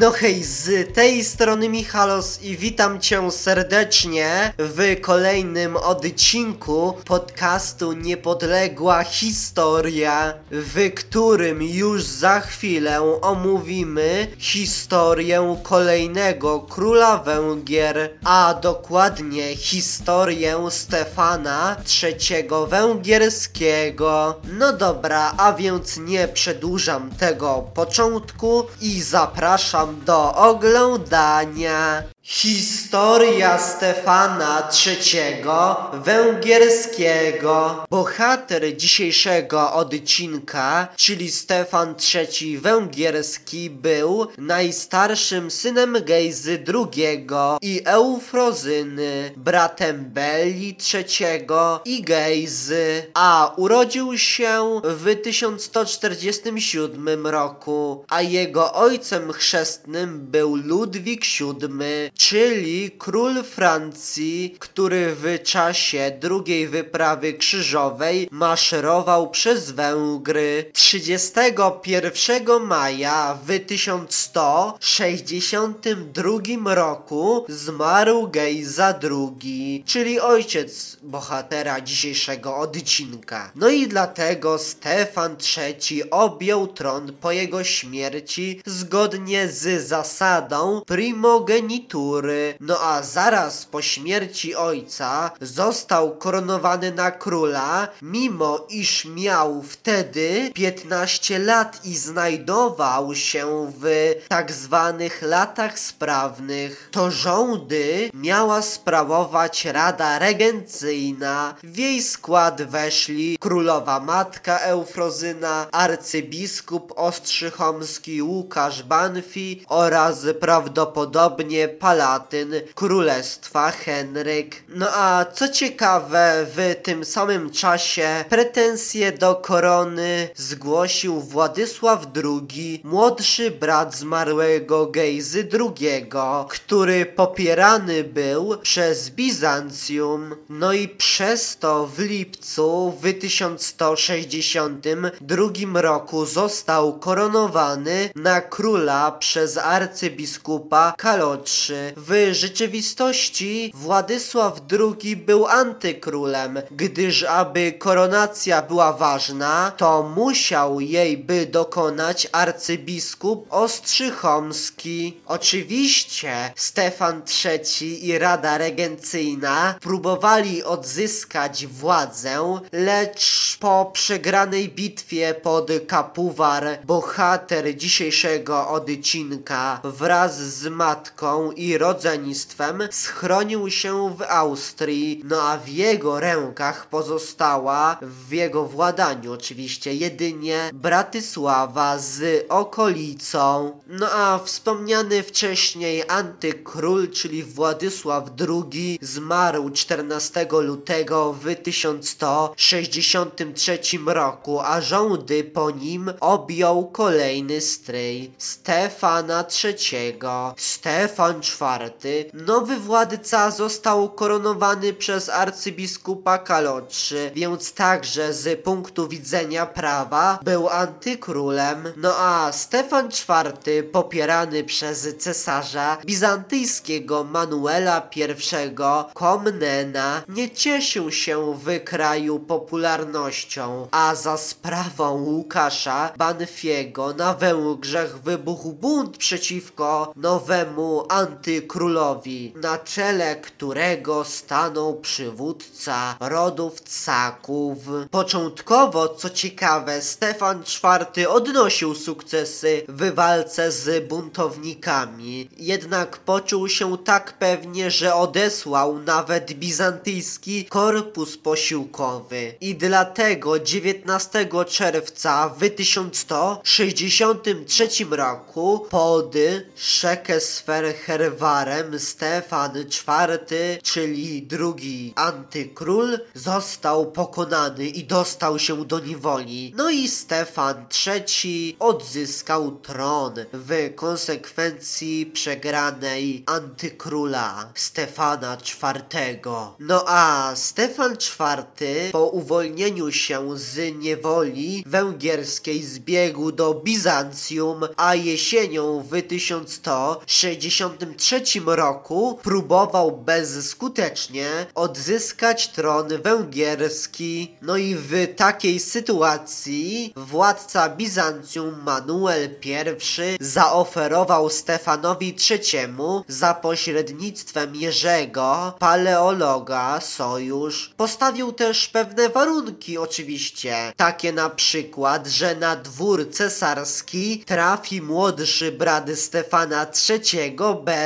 No hej, z tej strony Michalos i witam cię serdecznie w kolejnym odcinku podcastu Niepodległa Historia, w którym już za chwilę omówimy historię kolejnego króla Węgier, a dokładnie historię Stefana III Węgierskiego. No dobra, a więc nie przedłużam tego początku i zapraszam do oglądania. Historia Stefana III Węgierskiego. Bohater dzisiejszego odcinka, czyli Stefan III Węgierski, był najstarszym synem Gejzy II i Eufrozyny, bratem Belli III i Gejzy, a urodził się w 1147 roku, a jego ojcem chrzestnym był Ludwik VII, czyli król Francji, który w czasie drugiej wyprawy krzyżowej maszerował przez Węgry. 31 maja w 1162 roku zmarł Gejza II, czyli ojciec bohatera dzisiejszego odcinka. No i dlatego Stefan III objął tron po jego śmierci zgodnie z zasadą No a zaraz po śmierci ojca został koronowany na króla, mimo iż miał wtedy 15 lat i znajdował się w tak zwanych latach sprawnych. To rządy miała sprawować Rada Regencyjna. W jej skład weszli królowa matka Eufrozyna, arcybiskup ostrzychomski Łukasz Banfi oraz prawdopodobnie palatyn królestwa Henryk. No a co ciekawe, w tym samym czasie pretensje do korony zgłosił Władysław II, młodszy brat zmarłego Gejzy II, który popierany był przez Bizancjum. No i przez to w lipcu w 1162 roku został koronowany na króla przez arcybiskupa Kalotrzy. W rzeczywistości Władysław II był antykrólem, gdyż aby koronacja była ważna, to musiał jej by dokonać arcybiskup Ostrzychomski. Oczywiście Stefan III i Rada Regencyjna próbowali odzyskać władzę, lecz po przegranej bitwie pod Kapuwar bohater dzisiejszego odcinka wraz z matką i rodzeństwem schronił się w Austrii, no a w jego rękach pozostała, w jego władaniu oczywiście, jedynie Bratysława z okolicą. No a wspomniany wcześniej antykról, czyli Władysław II, zmarł 14 lutego w 1163 roku, a rządy po nim objął kolejny stryj Stefana III. Stefan IV, nowy władca, został koronowany przez arcybiskupa Kalotrzy, więc także z punktu widzenia prawa był antykrólem. No a Stefan IV, popierany przez cesarza bizantyjskiego Manuela I Komnena, nie cieszył się w kraju popularnością, a za sprawą Łukasza Banfiego na Węgrzech wybuchł bunt przeciwko nowemu antykrólowi, na czele którego stanął przywódca rodów Caków. Początkowo, co ciekawe, Stefan IV odnosił sukcesy w walce z buntownikami, jednak poczuł się tak pewnie, że odesłał nawet bizantyjski korpus posiłkowy i dlatego 19 czerwca w 1163 roku pod Szekesfer Bolwarem Stefan IV, czyli drugi antykról, został pokonany i dostał się do niewoli. No i Stefan III odzyskał tron w konsekwencji przegranej antykróla Stefana IV. No a Stefan IV po uwolnieniu się z niewoli węgierskiej zbiegł do Bizancjum, a jesienią w 1163 roku próbował bezskutecznie odzyskać tron węgierski. No i w takiej sytuacji władca Bizancjum Manuel I zaoferował Stefanowi III za pośrednictwem Jerzego, paleologa, sojusz. Postawił też pewne warunki oczywiście, takie na przykład, że na dwór cesarski trafi młodszy brat Stefana III,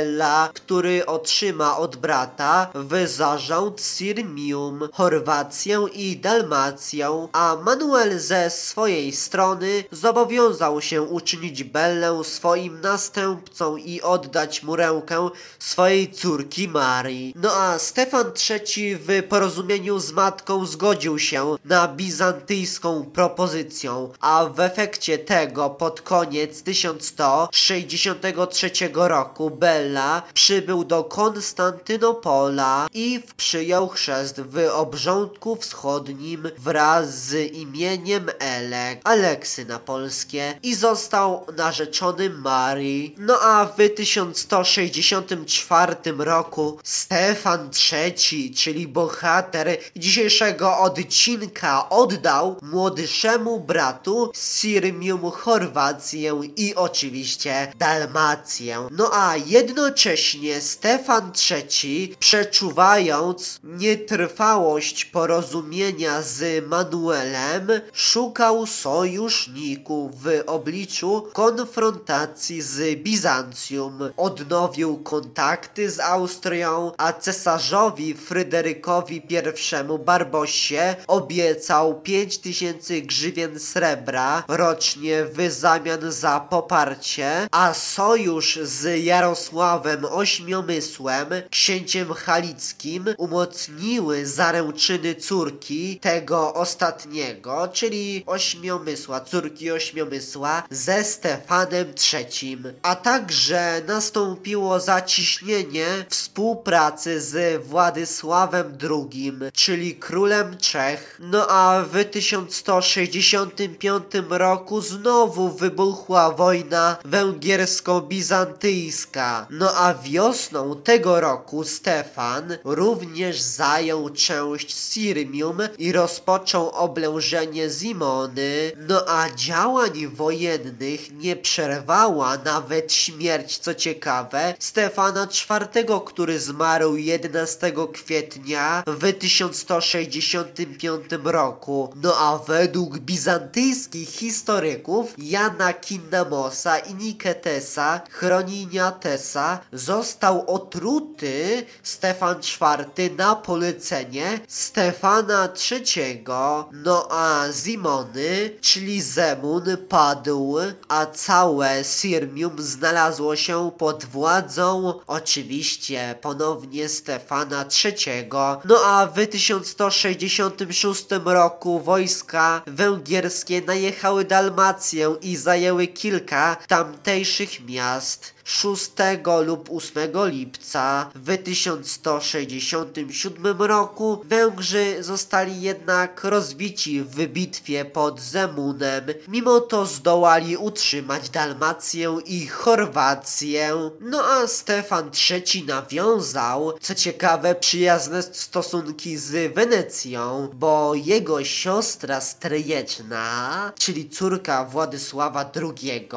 Bella, który otrzyma od brata w zarząd Sirmium, Chorwację i Dalmację, a Manuel ze swojej strony zobowiązał się uczynić Bellę swoim następcą i oddać mu rękę swojej córki Marii. No a Stefan III w porozumieniu z matką zgodził się na bizantyjską propozycję, a w efekcie tego pod koniec 1163 roku Bella przybył do Konstantynopola i przyjął chrzest w obrządku wschodnim wraz z imieniem Elek, Aleksy na polskie i został narzeczony Marii. No a w 1164 roku Stefan III, czyli bohater dzisiejszego odcinka, oddał młodszemu bratu Sirmium Chorwację i oczywiście Dalmację. No a jednocześnie Stefan III, przeczuwając nietrwałość porozumienia z Manuelem, szukał sojuszników w obliczu konfrontacji z Bizancjum. Odnowił kontakty z Austrią, a cesarzowi Fryderykowi I Barbosie obiecał 5000 grzywien srebra rocznie w zamian za poparcie, a sojusz z Jarosławem Ośmiomysłem, księciem halickim, umocniły zaręczyny córki tego ostatniego, czyli Ośmiomysła, córki Ośmiomysła ze Stefanem III, a także nastąpiło zaciśnienie współpracy z Władysławem II, czyli królem Czech. No a w 1165 roku znowu wybuchła wojna węgiersko-bizantyjska. No a wiosną tego roku Stefan również zajął część Sirmium i rozpoczął oblężenie Zimony. No a działań wojennych nie przerwała nawet śmierć, co ciekawe, Stefana IV, który zmarł 11 kwietnia w 1165 roku. No a według bizantyjskich historyków Jana Kinnamosa i Niketesa, Został otruty Stefan IV na polecenie Stefana III. No a Zimony, czyli Zemun, padł, a całe Sirmium znalazło się pod władzą oczywiście ponownie Stefana III. No a w 1166 roku wojska węgierskie najechały Dalmację i zajęły kilka tamtejszych miast. 6 lub 8 lipca w 1167 roku Węgrzy zostali jednak rozbici w bitwie pod Zemunem. Mimo to zdołali utrzymać Dalmację i Chorwację. No a Stefan III nawiązał, co ciekawe, przyjazne stosunki z Wenecją, bo jego siostra stryjeczna, czyli córka Władysława II,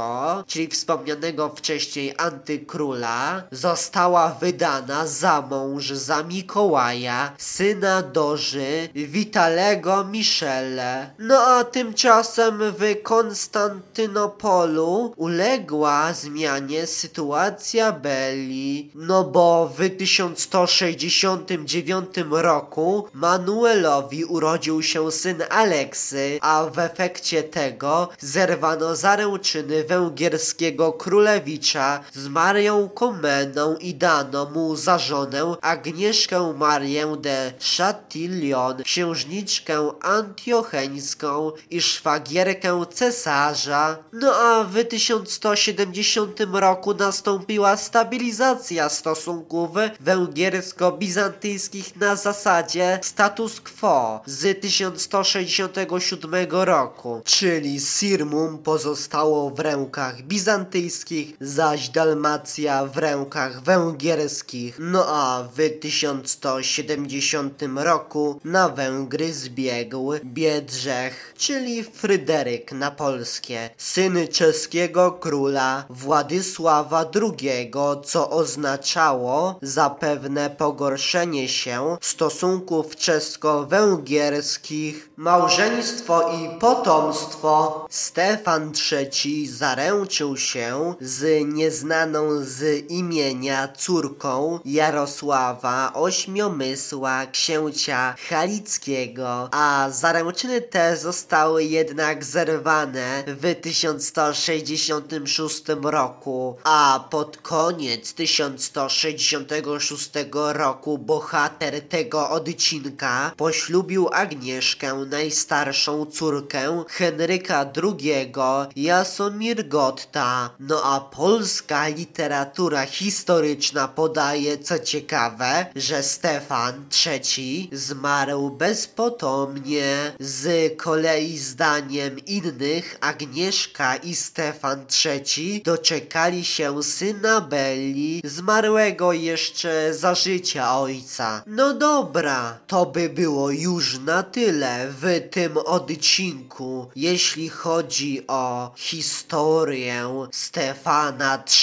czyli wspomnianego wcześniej antykróla, została wydana za mąż za Mikołaja, syna Doży, Witalego Michele. No a tymczasem w Konstantynopolu uległa zmianie sytuacja Belli, no bo w 1169 roku Manuelowi urodził się syn Aleksy, a w efekcie tego zerwano zaręczyny węgierskiego królewicza z Marią Komeną i dano mu za żonę Agnieszkę Marię de Chatillon, księżniczkę antiocheńską i szwagierkę cesarza. No a w 1170 roku nastąpiła stabilizacja stosunków węgiersko-bizantyjskich na zasadzie status quo z 1167 roku, czyli Sirmum pozostało w rękach bizantyjskich, zaś Dalmacja w rękach węgierskich. No a w 1170 roku na Węgry zbiegł Biedrzech, czyli Fryderyk na polskie, syn czeskiego króla Władysława II, co oznaczało zapewne pogorszenie się stosunków czesko-węgierskich, małżeństwo i potomstwo. Stefan III zaręczył się z nieznaną z imienia córką Jarosława Ośmiomysła księcia Halickiego, a zaręczyny te zostały jednak zerwane w 1166 roku, a pod koniec 1166 roku bohater tego odcinka poślubił Agnieszkę, najstarszą córkę Henryka II, Jasomir Gotta. No a polska literatura historyczna podaje, co ciekawe, że Stefan III zmarł bezpotomnie. Z kolei zdaniem innych Agnieszka i Stefan III doczekali się syna Belli, zmarłego jeszcze za życia ojca. No dobra, to by było już na tyle w tym odcinku, jeśli chodzi o historię Stefana III.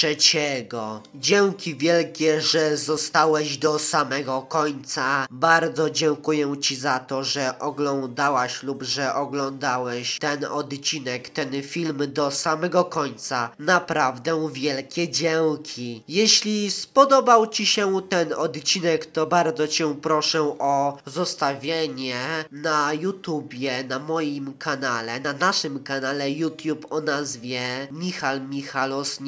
Dzięki wielkie, że zostałeś do samego końca. Bardzo dziękuję Ci za to, że oglądałaś lub że oglądałeś ten odcinek, ten film do samego końca. Naprawdę wielkie dzięki. Jeśli spodobał Ci się ten odcinek, to bardzo Cię proszę o zostawienie na YouTubie, na moim kanale, na naszym kanale YouTube o nazwie Michal Michalos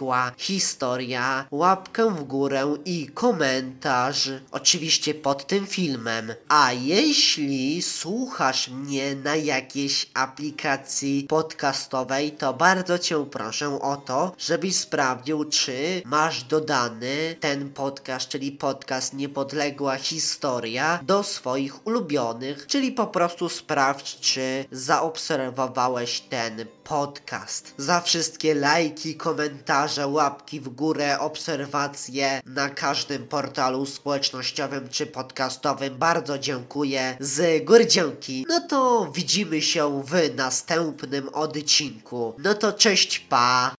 Niepodległa Historia, łapkę w górę i komentarz, oczywiście pod tym filmem. A jeśli słuchasz mnie na jakiejś aplikacji podcastowej, to bardzo Cię proszę o to, żebyś sprawdził, czy masz dodany ten podcast, czyli podcast Niepodległa Historia do swoich ulubionych, czyli po prostu sprawdź, czy zaobserwowałeś ten podcast. Za wszystkie lajki, komentarze, łapki w górę, obserwacje na każdym portalu społecznościowym czy podcastowym bardzo dziękuję. Z góry dzięki. No to widzimy się w następnym odcinku. No to cześć, pa!